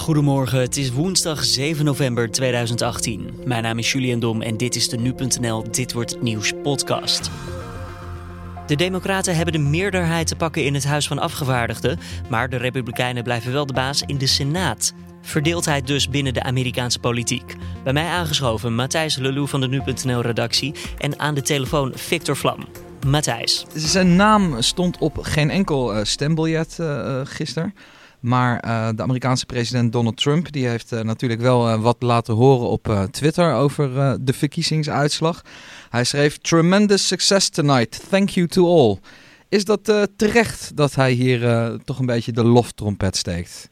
Goedemorgen, het is woensdag 7 november 2018. Mijn naam is Julian Dom en dit is de Nu.nl Dit Wordt Nieuws podcast. De Democraten hebben de meerderheid te pakken in het Huis van Afgevaardigden, maar de Republikeinen blijven wel de baas in de Senaat. Verdeeldheid dus binnen de Amerikaanse politiek. Bij mij aangeschoven Matthijs Lelou van de Nu.nl redactie en aan de telefoon Victor Vlam. Matthijs. Zijn naam stond op geen enkel uh, stembiljet uh, gisteren. Maar uh, de Amerikaanse president Donald Trump die heeft uh, natuurlijk wel uh, wat laten horen op Twitter over de verkiezingsuitslag. Hij schreef: Tremendous success tonight. Thank you to all. Is dat terecht dat hij hier toch een beetje de loftrompet steekt?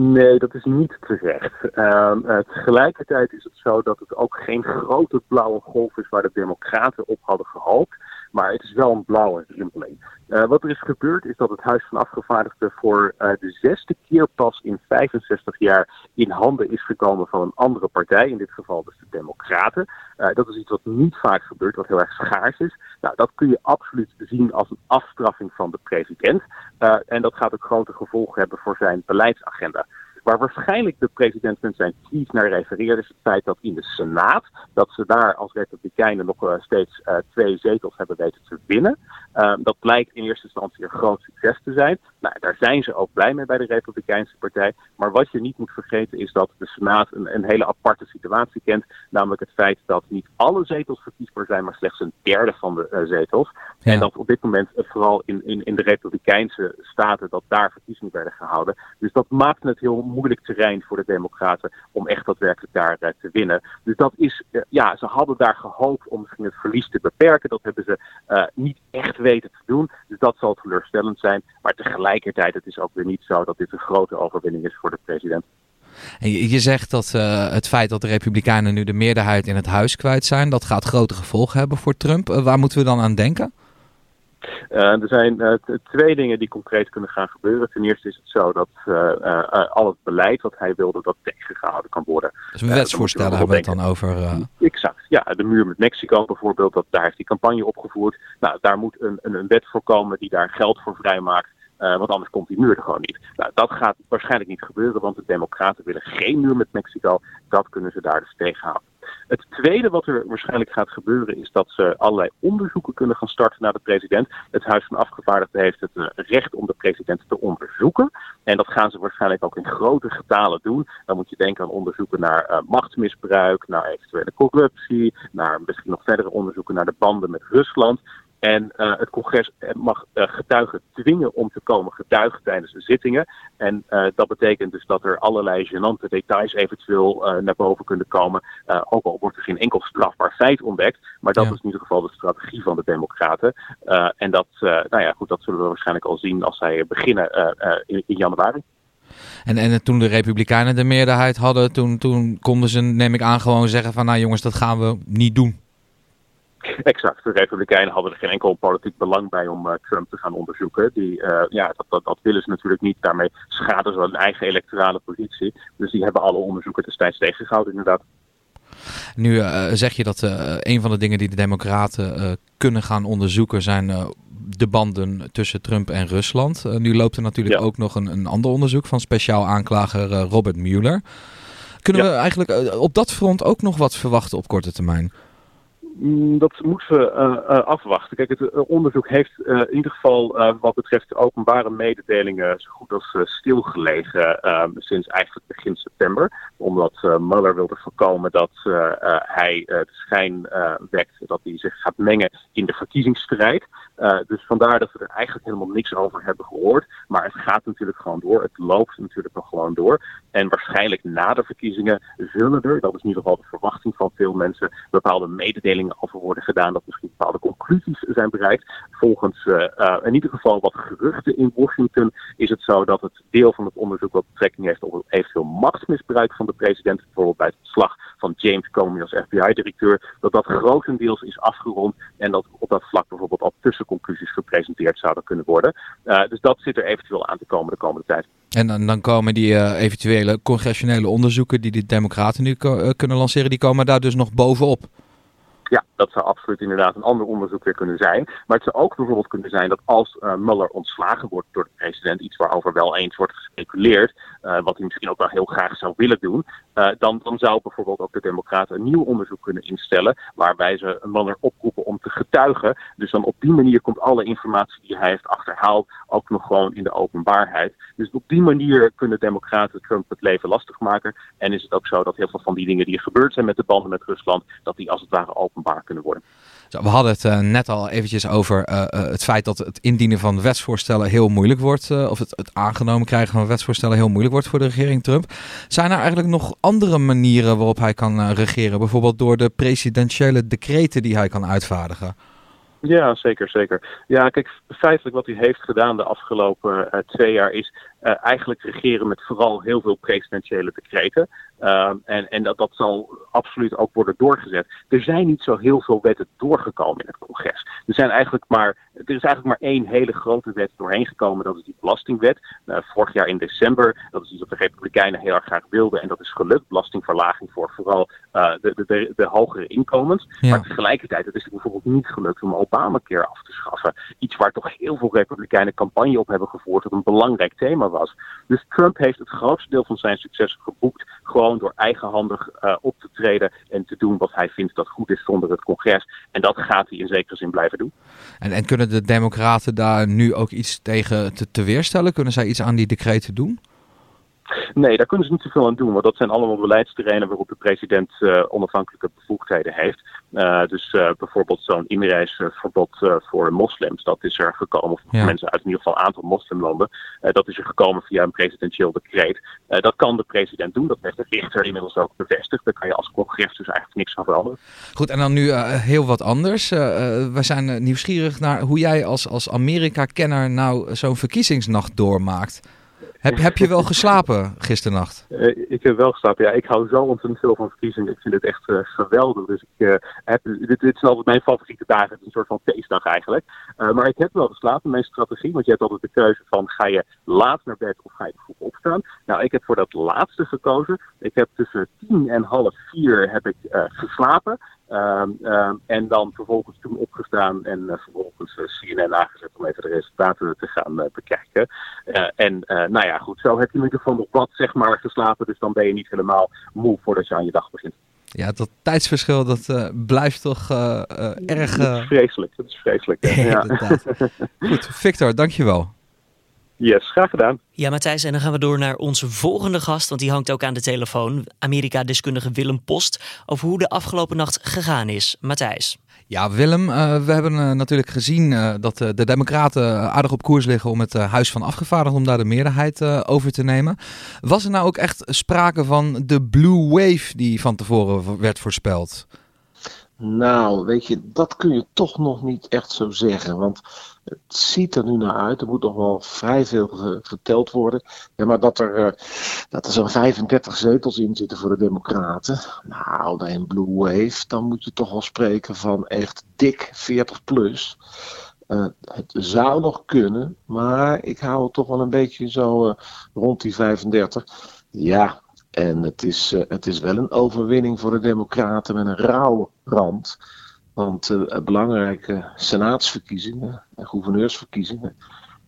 Nee, dat is niet terecht. Uh, tegelijkertijd is het zo dat het ook geen grote blauwe golf is waar de Democraten op hadden gehoopt. Maar het is wel een blauwe rimpeling. Uh, wat er is gebeurd is dat het Huis van Afgevaardigden voor uh, de zesde keer pas in 65 jaar in handen is gekomen van een andere partij. In dit geval dus de Democraten. Uh, dat is iets wat niet vaak gebeurt, wat heel erg schaars is. Nou, dat kun je absoluut zien als een afstraffing van de president. en dat gaat ook grote gevolgen hebben voor zijn beleidsagenda. Waar waarschijnlijk de president met zijn tweet naar refereert, is het feit dat in de Senaat, dat ze daar als Republikeinen nog uh, steeds uh, twee zetels hebben weten te winnen. Uh, dat blijkt in eerste instantie een groot succes te zijn. Nou, daar zijn ze ook blij mee bij de Republikeinse Partij. Maar wat je niet moet vergeten is dat de Senaat een, een hele aparte situatie kent. Namelijk het feit dat niet alle zetels verkiesbaar zijn, maar slechts een derde van de zetels. Ja. En dat op dit moment vooral in, in, in de Republikeinse staten, dat daar verkiezingen werden gehouden. Dus dat maakt het heel moeilijk terrein voor de Democraten om echt daadwerkelijk daar uh, te winnen. Dus dat is, uh, ja, ze hadden daar gehoopt om misschien het verlies te beperken. Dat hebben ze uh, niet echt weten te doen. Dus dat zal teleurstellend zijn. Maar tegelijkertijd, het is ook weer niet zo dat dit een grote overwinning is voor de president. En je, je zegt dat het feit dat de Republikeinen nu de meerderheid in het huis kwijt zijn, dat gaat grote gevolgen hebben voor Trump. waar moeten we dan aan denken? Uh, er zijn uh, twee dingen die concreet kunnen gaan gebeuren. Ten eerste is het zo dat uh, al het beleid wat hij wilde, dat tegengehouden kan worden. Dus een wetsvoorstel hebben we het dan over? Exact. Ja, de muur met Mexico bijvoorbeeld, dat, daar heeft hij campagne opgevoerd. Nou, daar moet een, een, een wet voor komen die daar geld voor vrijmaakt. Uh, want anders komt die muur er gewoon niet. Nou, dat gaat waarschijnlijk niet gebeuren, want de Democraten willen geen muur met Mexico. Dat kunnen ze daar dus tegenhouden. Het tweede wat er waarschijnlijk gaat gebeuren is dat ze allerlei onderzoeken kunnen gaan starten naar de president. Het Huis van Afgevaardigden heeft het uh, recht om de president te onderzoeken. En dat gaan ze waarschijnlijk ook in grote getalen doen. Dan moet je denken aan onderzoeken naar uh, machtsmisbruik, naar eventuele corruptie, naar misschien nog verdere onderzoeken naar de banden met Rusland. En uh, het congres mag uh, getuigen dwingen om te komen getuigen tijdens de zittingen. En uh, dat betekent dus dat er allerlei gênante details eventueel naar boven kunnen komen. ook al wordt er geen enkel strafbaar feit ontdekt. Maar dat ja. is in ieder geval de strategie van de Democraten. en dat, nou ja, goed, dat zullen we waarschijnlijk al zien als zij beginnen in, in januari. En, en toen de Republikeinen de meerderheid hadden, toen, toen konden ze, neem ik aan, gewoon zeggen van nou jongens, dat gaan we niet doen. Exact. De Republikeinen hadden er geen enkel politiek belang bij om uh, Trump te gaan onderzoeken. Die, uh, ja, dat, dat, dat, willen ze natuurlijk niet. Daarmee schaden ze hun eigen electorale positie. Dus die hebben alle onderzoeken destijds tegengehouden, inderdaad. Nu uh, zeg je dat een van de dingen die de Democraten kunnen gaan onderzoeken zijn de banden tussen Trump en Rusland. nu loopt er natuurlijk ja. ook nog een, een ander onderzoek van speciaal aanklager Robert Mueller. Kunnen ja. we eigenlijk op dat front ook nog wat verwachten op korte termijn? Dat moeten we uh, uh, afwachten. Kijk, het uh, onderzoek heeft in ieder geval wat betreft openbare mededelingen zo goed als stilgelegen sinds eigenlijk begin september. Omdat Mueller wilde voorkomen dat hij de schijn wekt dat hij zich gaat mengen in de verkiezingsstrijd. dus vandaar dat we er eigenlijk helemaal niks over hebben gehoord. Maar het gaat natuurlijk gewoon door. Het loopt natuurlijk nog gewoon door. En waarschijnlijk na de verkiezingen zullen er, dat is in ieder geval de verwachting van veel mensen, bepaalde mededelingen over worden gedaan, dat misschien bepaalde conclusies zijn bereikt. Volgens uh, in ieder geval wat geruchten in Washington is het zo dat het deel van het onderzoek wat betrekking heeft op eventueel machtsmisbruik van de president, bijvoorbeeld bij het ontslag van James Comey als FBI-directeur, dat dat grotendeels is afgerond en dat op dat vlak bijvoorbeeld al tussenconclusies gepresenteerd zouden kunnen worden. Uh, dus dat zit er eventueel aan te komen de komende tijd. En dan, komen die eventuele congressionele onderzoeken die de Democraten nu kunnen lanceren, die komen daar dus nog bovenop. Ja, dat zou absoluut inderdaad een ander onderzoek weer kunnen zijn. Maar het zou ook bijvoorbeeld kunnen zijn dat als uh, Mueller ontslagen wordt door de president, iets waarover wel eens wordt gespeculeerd, uh, wat hij misschien ook wel heel graag zou willen doen, uh, dan, dan zou bijvoorbeeld ook de Democraten een nieuw onderzoek kunnen instellen, waarbij ze Mueller oproepen om te getuigen. Dus dan op die manier komt alle informatie die hij heeft achterhaald ook nog gewoon in de openbaarheid. Dus op die manier kunnen Democraten Trump het leven lastig maken. En is het ook zo dat heel veel van die dingen die er gebeurd zijn met de banden met Rusland, dat die als het ware openbaar kunnen worden. We hadden het uh, net al eventjes over uh, uh, het feit dat het indienen van wetsvoorstellen heel moeilijk wordt. of het, het, aangenomen krijgen van wetsvoorstellen heel moeilijk wordt voor de regering Trump. Zijn er eigenlijk nog andere manieren waarop hij kan regeren? Bijvoorbeeld door de presidentiële decreten die hij kan uitvaardigen? Ja, zeker, zeker. Ja, kijk, feitelijk wat hij heeft gedaan de afgelopen twee jaar is uh, eigenlijk regeren met vooral heel veel presidentiële decreten. Uh, en, en dat, dat zal absoluut ook worden doorgezet. Er zijn niet zo heel veel wetten doorgekomen in het congres. Er, zijn eigenlijk maar, er is eigenlijk maar één hele grote wet doorheen gekomen. Dat is die belastingwet. Uh, vorig jaar in december. Dat is iets wat de Republikeinen heel erg graag wilden. En dat is gelukt. Belastingverlaging voor vooral uh, de, de, de, de, hogere inkomens. Ja. Maar tegelijkertijd het is het bijvoorbeeld niet gelukt om Obamacare af te schaffen. Iets waar toch heel veel Republikeinen campagne op hebben gevoerd. Dat een belangrijk thema was. Dus Trump heeft het grootste deel van zijn succes geboekt. Gewoon door eigenhandig uh, op te treden en te doen wat hij vindt dat goed is zonder het congres. En dat gaat hij in zekere zin blijven doen. En, en kunnen de Democraten daar nu ook iets tegen te, te weerstellen? Kunnen zij iets aan die decreten doen? Nee, daar kunnen ze niet zoveel aan doen, want dat zijn allemaal beleidsterreinen waarop de president uh, onafhankelijke bevoegdheden heeft. Uh, dus uh, bijvoorbeeld zo'n inreisverbod voor moslims, dat is er gekomen, ja. mensen uit in ieder geval een aantal moslimlanden, dat is er gekomen via een presidentieel decreet. dat kan de president doen, dat heeft de richter inmiddels ook bevestigd. Daar kan je als congres dus eigenlijk niks aan veranderen. Goed, en dan nu heel wat anders. we zijn nieuwsgierig naar hoe jij als, als Amerika-kenner nou zo'n verkiezingsnacht doormaakt. Heb, heb je wel geslapen gisternacht? Uh, ik heb wel geslapen, ja. Ik hou zo ontzettend veel van verkiezingen. Ik vind het echt uh, geweldig. Dus ik, uh, heb, dit, dit zijn altijd mijn favoriete dagen. Het is een soort van feestdag eigenlijk. maar ik heb wel geslapen. Mijn strategie, want je hebt altijd de keuze van ga je laat naar bed of ga je vroeg opstaan. Nou, ik heb voor dat laatste gekozen. Ik heb tussen tien en half vier heb ik geslapen. Um, um, en dan vervolgens toen opgestaan en vervolgens CNN aangezet om even de resultaten te gaan uh, bekijken. en nou ja, goed, zo heb je in ieder geval nog wat zeg maar geslapen, dus dan ben je niet helemaal moe voordat je aan je dag begint. Ja, dat tijdsverschil dat blijft toch erg... Dat is vreselijk, dat is vreselijk. ja. Goed, Victor, dankjewel. Yes, graag gedaan. Ja, Matthijs, en dan gaan we door naar onze volgende gast, want die hangt ook aan de telefoon. Amerika-deskundige Willem Post, over hoe de afgelopen nacht gegaan is. Matthijs. Ja, Willem, uh, we hebben uh, natuurlijk gezien uh, dat de Democraten aardig op koers liggen om het Huis van Afgevaardigden, om daar de meerderheid over te nemen. Was er nou ook echt sprake van de blue wave die van tevoren werd voorspeld? Nou, weet je, dat kun je toch nog niet echt zo zeggen. Want het ziet er nu naar uit. Er moet nog wel vrij veel geteld worden. Ja, maar dat er, uh, dat er zo'n 35 zetels in zitten voor de Democraten. Nou, bij een Blue Wave, dan moet je toch wel spreken van echt dik 40 plus. Uh, het zou nog kunnen, maar ik hou het toch wel een beetje zo uh, rond die 35. Ja, en het is, het is wel een overwinning voor de Democraten met een rauwe rand. Want uh, belangrijke senaatsverkiezingen en gouverneursverkiezingen,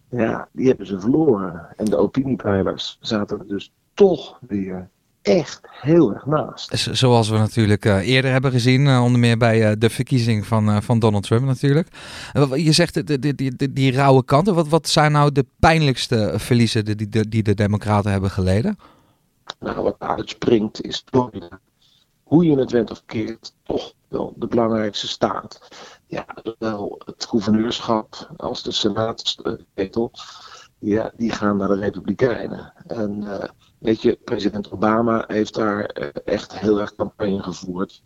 ja, die hebben ze verloren. En de opiniepeilers zaten er dus toch weer echt heel erg naast. Zoals we natuurlijk uh, eerder hebben gezien, onder meer bij de verkiezing van, van Donald Trump natuurlijk. je zegt die, die, die, die rauwe kanten. Wat, wat zijn nou de pijnlijkste verliezen die, die, die de Democraten hebben geleden? Nou, wat uitspringt is Florida. Hoe je het went of keert, toch wel de belangrijkste staat. Ja, zowel het gouverneurschap als de senaatszetel, ja, die gaan naar de Republikeinen. En uh, weet je, president Obama heeft daar uh, echt heel erg campagne gevoerd.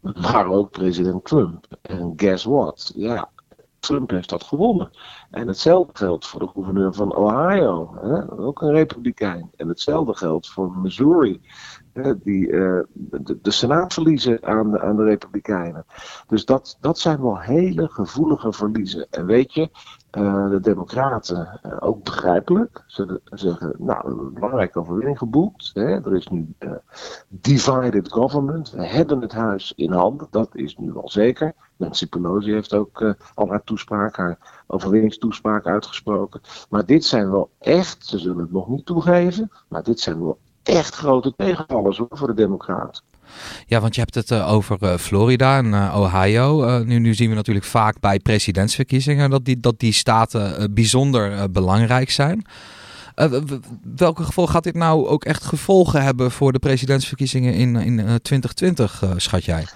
Maar ook president Trump. En guess what? Ja, Trump heeft dat gewonnen. En hetzelfde geldt voor de gouverneur van Ohio, hè? ook een republikein. En hetzelfde geldt voor Missouri. Die de, de, Senaat verliezen aan aan de Republikeinen. Dus dat, dat zijn wel hele gevoelige verliezen. En weet je, de Democraten, ook begrijpelijk, ze zeggen, nou, een belangrijke overwinning geboekt. Hè? Er is nu divided government. We hebben het huis in handen, dat is nu wel zeker. Nancy Pelosi heeft ook al haar toespraak, haar overwinningstoespraak uitgesproken. Maar dit zijn wel echt, ze zullen het nog niet toegeven, maar dit zijn wel echt grote tegenvallers hoor, voor de Democraten. Ja, want je hebt het uh, over uh, Florida en uh, Ohio. nu, nu zien we natuurlijk vaak bij presidentsverkiezingen dat die, dat die staten bijzonder belangrijk zijn. welke gevolgen gaat dit nou ook echt gevolgen hebben voor de presidentsverkiezingen in, in 2020, schat jij?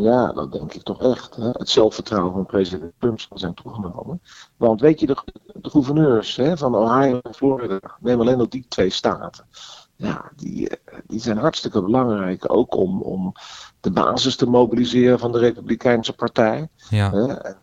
Ja, dat denk ik toch echt. Hè? Het zelfvertrouwen van president Trump zal zijn toegenomen. Want weet je, de, de gouverneurs hè, van Ohio en Florida, neem alleen nog die twee staten. Ja, die, eh, die zijn hartstikke belangrijk. Ook om, om de basis te mobiliseren van de Republikeinse Partij. Ja. En,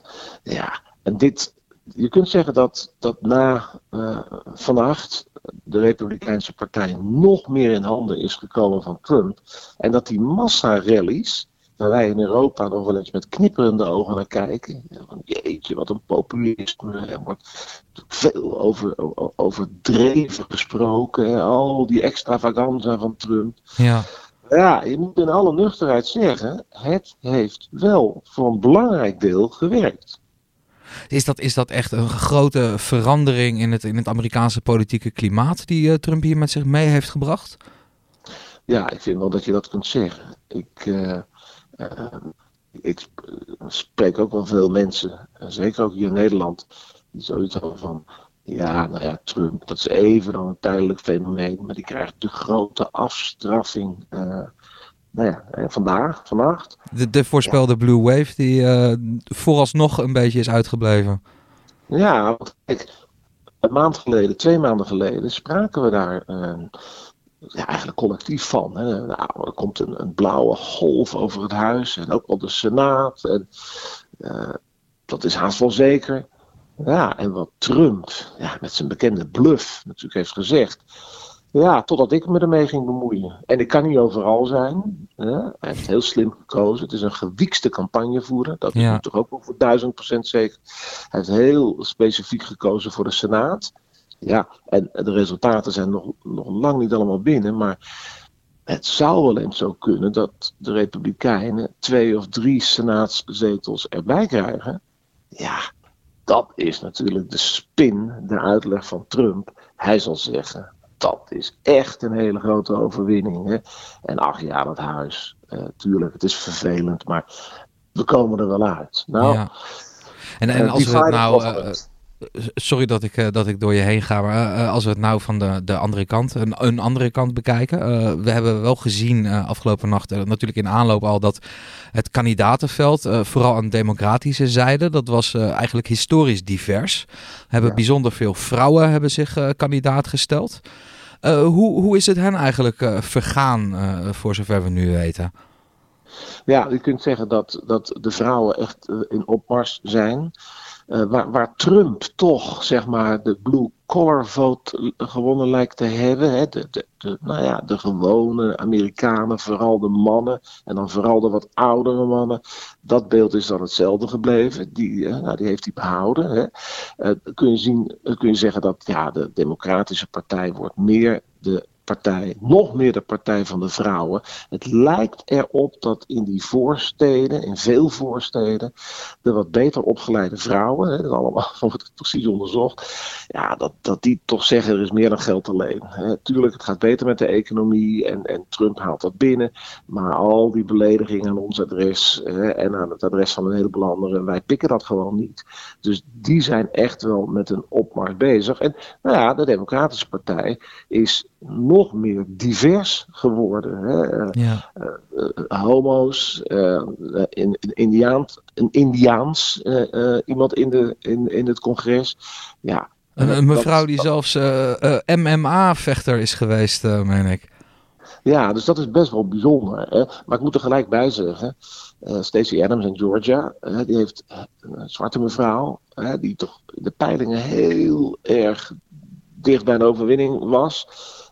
ja, en dit, je kunt zeggen dat, dat na uh, vannacht de Republikeinse Partij nog meer in handen is gekomen van Trump. En dat die massa-rallies waar wij in Europa nog wel eens met knipperende ogen naar kijken. Van, jeetje, wat een populisme. Er wordt veel over, overdreven gesproken. Al die extravaganza van Trump. Ja. Ja, je moet in alle nuchterheid zeggen, het heeft wel voor een belangrijk deel gewerkt. Is dat, is dat echt een grote verandering in het, in het Amerikaanse politieke klimaat die uh, Trump hier met zich mee heeft gebracht? Ja, ik vind wel dat je dat kunt zeggen. Ik, uh, Ehm, ik spreek ook wel veel mensen, zeker ook hier in Nederland, die zoiets hebben van. Ja, nou ja, Trump, dat is even dan een tijdelijk fenomeen, maar die krijgt de grote afstraffing. Uh, nou ja, vandaag, vannacht. De, de voorspelde Blue Wave, die uh, vooralsnog een beetje is uitgebleven. Ja, want kijk, een maand geleden, twee maanden geleden, spraken we daar uh, ja, eigenlijk collectief van. Hè. Nou, er komt een, een, blauwe golf over het huis en ook wel de Senaat. En, uh, dat is haast wel zeker. Ja, en wat Trump ja, met zijn bekende bluff natuurlijk heeft gezegd. Ja, totdat ik me ermee ging bemoeien. En ik kan niet overal zijn. Hè. Hij heeft heel slim gekozen. Het is een gewiekste campagnevoerder. Dat is ja. toch ook wel voor duizend procent zeker. Hij heeft heel specifiek gekozen voor de Senaat. Ja, en de resultaten zijn nog, nog lang niet allemaal binnen, maar het zou wel eens zo kunnen dat de Republikeinen twee of drie senaatszetels erbij krijgen. Ja, dat is natuurlijk de spin, de uitleg van Trump. Hij zal zeggen, dat is echt een hele grote overwinning. Hè? En ach ja, dat huis, uh, tuurlijk, het is vervelend, maar we komen er wel uit. Nou, ja. En, en uh, als we het nou sorry dat ik, eh, dat ik door je heen ga, maar eh, als we het nou van de, de andere kant, een, een andere kant bekijken. Uh, we hebben wel gezien afgelopen nacht, natuurlijk in aanloop al, dat het kandidatenveld, vooral aan de democratische zijde, dat was eigenlijk historisch divers. Hebben bijzonder veel vrouwen hebben zich kandidaat gesteld. hoe, hoe is het hen eigenlijk vergaan, voor zover we nu weten? Ja, je kunt zeggen dat, dat de vrouwen echt in opmars zijn. Uh, waar, Trump toch, zeg maar, de blue collar vote gewonnen lijkt te hebben. Hè? De, de, nou ja, de gewone Amerikanen, vooral de mannen. En dan vooral de wat oudere mannen. Dat beeld is dan hetzelfde gebleven. Die, uh, nou, die heeft hij behouden. Hè? Uh, kun, je zien, kun je zeggen dat ja, de Democratische Partij wordt meer de partij, nog meer de partij van de vrouwen. Het lijkt erop dat in die voorsteden, in veel voorsteden, de wat beter opgeleide vrouwen, hè, dat allemaal wordt precies onderzocht, ja, dat, dat die toch zeggen er is meer dan geld alleen. Hè. Tuurlijk, het gaat beter met de economie en, en Trump haalt dat binnen, maar al die beledigingen aan ons adres hè, en aan het adres van een heleboel anderen, wij pikken dat gewoon niet. Dus die zijn echt wel met een opmars bezig. En nou ja, de Democratische Partij is nog meer divers geworden. Hè? Ja. Uh, uh, homo's, uh, in, in Indiaans, een Indiaans iemand in, de, in, in het congres. Ja, een, een mevrouw die zelfs MMA-vechter is geweest, meen ik. Ja, dus dat is best wel bijzonder. Hè? Maar ik moet er gelijk bij zeggen, Stacey Adams in Georgia, die heeft een zwarte mevrouw, die toch de peilingen heel erg dicht bij een overwinning was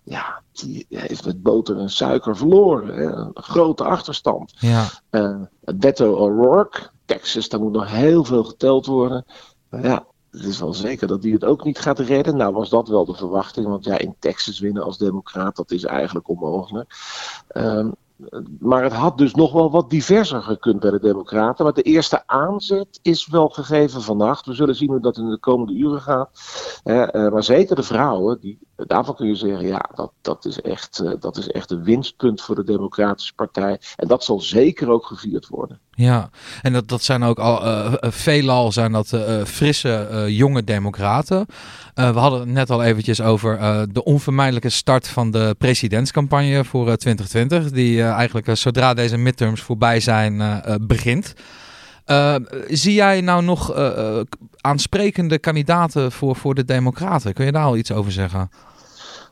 ja, die heeft met boter en suiker verloren. Hè? Een grote achterstand. Ja. Uh, Beto O'Rourke, Texas, daar moet nog heel veel geteld worden. Maar ja, het is wel zeker dat hij het ook niet gaat redden. Nou was dat wel de verwachting, want ja, in Texas winnen als democraat, dat is eigenlijk onmogelijk. Um, maar het had dus nog wel wat diverser gekund bij de Democraten. Maar de eerste aanzet is wel gegeven vannacht. We zullen zien hoe dat in de komende uren gaat. Eh, maar zeker de vrouwen, die, daarvan kun je zeggen: ja, dat, dat, is echt, uh, dat is echt een winstpunt voor de Democratische Partij. En dat zal zeker ook gevierd worden. Ja, en dat, dat zijn ook al uh, veelal zijn dat frisse jonge democraten. we hadden het net al eventjes over de onvermijdelijke start van de presidentscampagne voor 2020. Die eigenlijk zodra deze midterms voorbij zijn begint. zie jij nou nog aansprekende kandidaten voor, voor de Democraten? Kun je daar al iets over zeggen?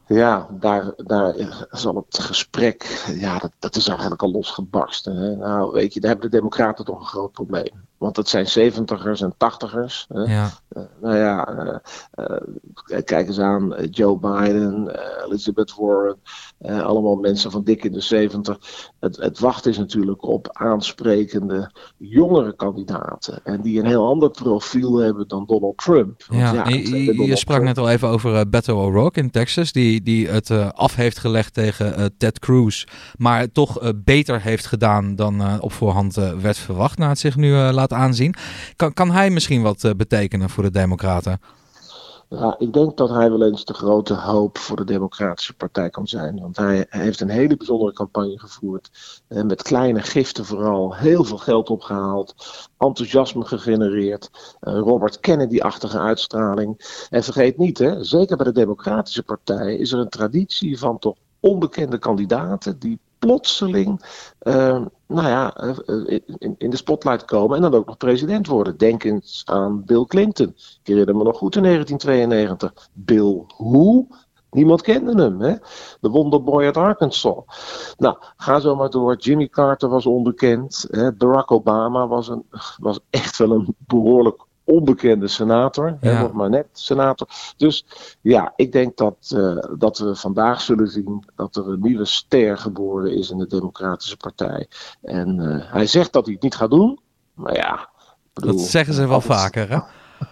Ja, daar, daar zal het gesprek, ja, dat, dat is eigenlijk al losgebarsten. Nou, weet je, daar hebben de Democraten toch een groot probleem. Want het zijn zeventigers en tachtigers. Ja. Uh, nou ja, uh, uh, kijk eens aan Joe Biden, Elizabeth Warren. allemaal mensen van dik in de zeventig. Het, het wacht is natuurlijk op aansprekende jongere kandidaten. En die een heel ander profiel hebben dan Donald Trump. Want, ja, ja je, je sprak net al even over Beto O'Rourke in Texas. Die, die het af heeft gelegd tegen Ted Cruz. Maar toch beter heeft gedaan dan op voorhand werd verwacht. Na het zich nu aanzien. Kan, kan hij misschien wat uh, betekenen voor de Democraten? Ja, ik denk dat hij wel eens de grote hoop voor de Democratische Partij kan zijn. Want hij, heeft een hele bijzondere campagne gevoerd. En met kleine giften vooral. Heel veel geld opgehaald. Enthousiasme gegenereerd. Robert Kennedy-achtige uitstraling. En vergeet niet, hè, zeker bij de Democratische Partij is er een traditie van toch onbekende kandidaten die plotseling uh, nou ja, eh, in, in, de spotlight komen en dan ook nog president worden. Denk eens aan Bill Clinton. Ik herinner me nog goed in 1992. Bill hoe? Niemand kende hem, hè? De wonderboy uit Arkansas. Nou, ga zo maar door. Jimmy Carter was onbekend. Hè? Barack Obama was, een, was echt wel een behoorlijk onbekende senator. Ja. nog maar net senator. Dus ja, ik denk dat, uh, dat we vandaag zullen zien dat er een nieuwe ster geboren is in de Democratische Partij. En uh, hij zegt dat hij het niet gaat doen. Maar ja. Bedoel, dat zeggen ze wel vaker, hè?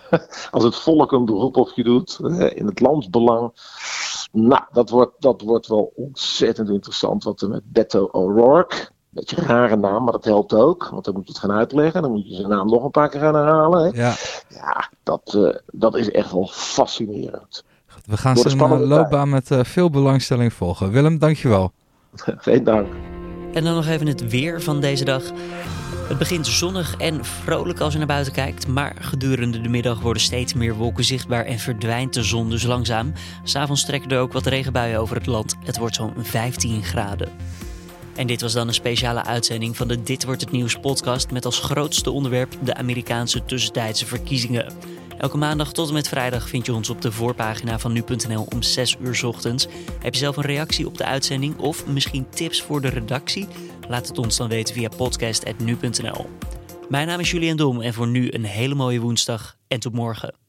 Als het volk een beroep op je doet, in het landsbelang. Nou, dat wordt, dat wordt wel ontzettend interessant wat er met Beto O'Rourke Beetje een rare naam, maar dat helpt ook. Want dan moet je het gaan uitleggen. Dan moet je zijn naam nog een paar keer gaan herhalen. Hè? Ja, ja dat, uh, dat is echt wel fascinerend. we gaan zijn uh, loopbaan met uh, veel belangstelling volgen. Willem, dankjewel. Geen dank. En dan nog even het weer van deze dag. Het begint zonnig en vrolijk als je naar buiten kijkt, maar gedurende de middag worden steeds meer wolken zichtbaar en verdwijnt de zon dus langzaam. S'avonds trekken er ook wat regenbuien over het land. Het wordt zo'n 15 graden. En dit was dan een speciale uitzending van de Dit wordt het nieuws podcast met als grootste onderwerp de Amerikaanse tussentijdse verkiezingen. Elke maandag tot en met vrijdag vind je ons op de voorpagina van nu.nl om 6 uur ochtends. Heb je zelf een reactie op de uitzending of misschien tips voor de redactie? Laat het ons dan weten via podcast.nu.nl. Mijn naam is Julian Dom en voor nu een hele mooie woensdag en tot morgen.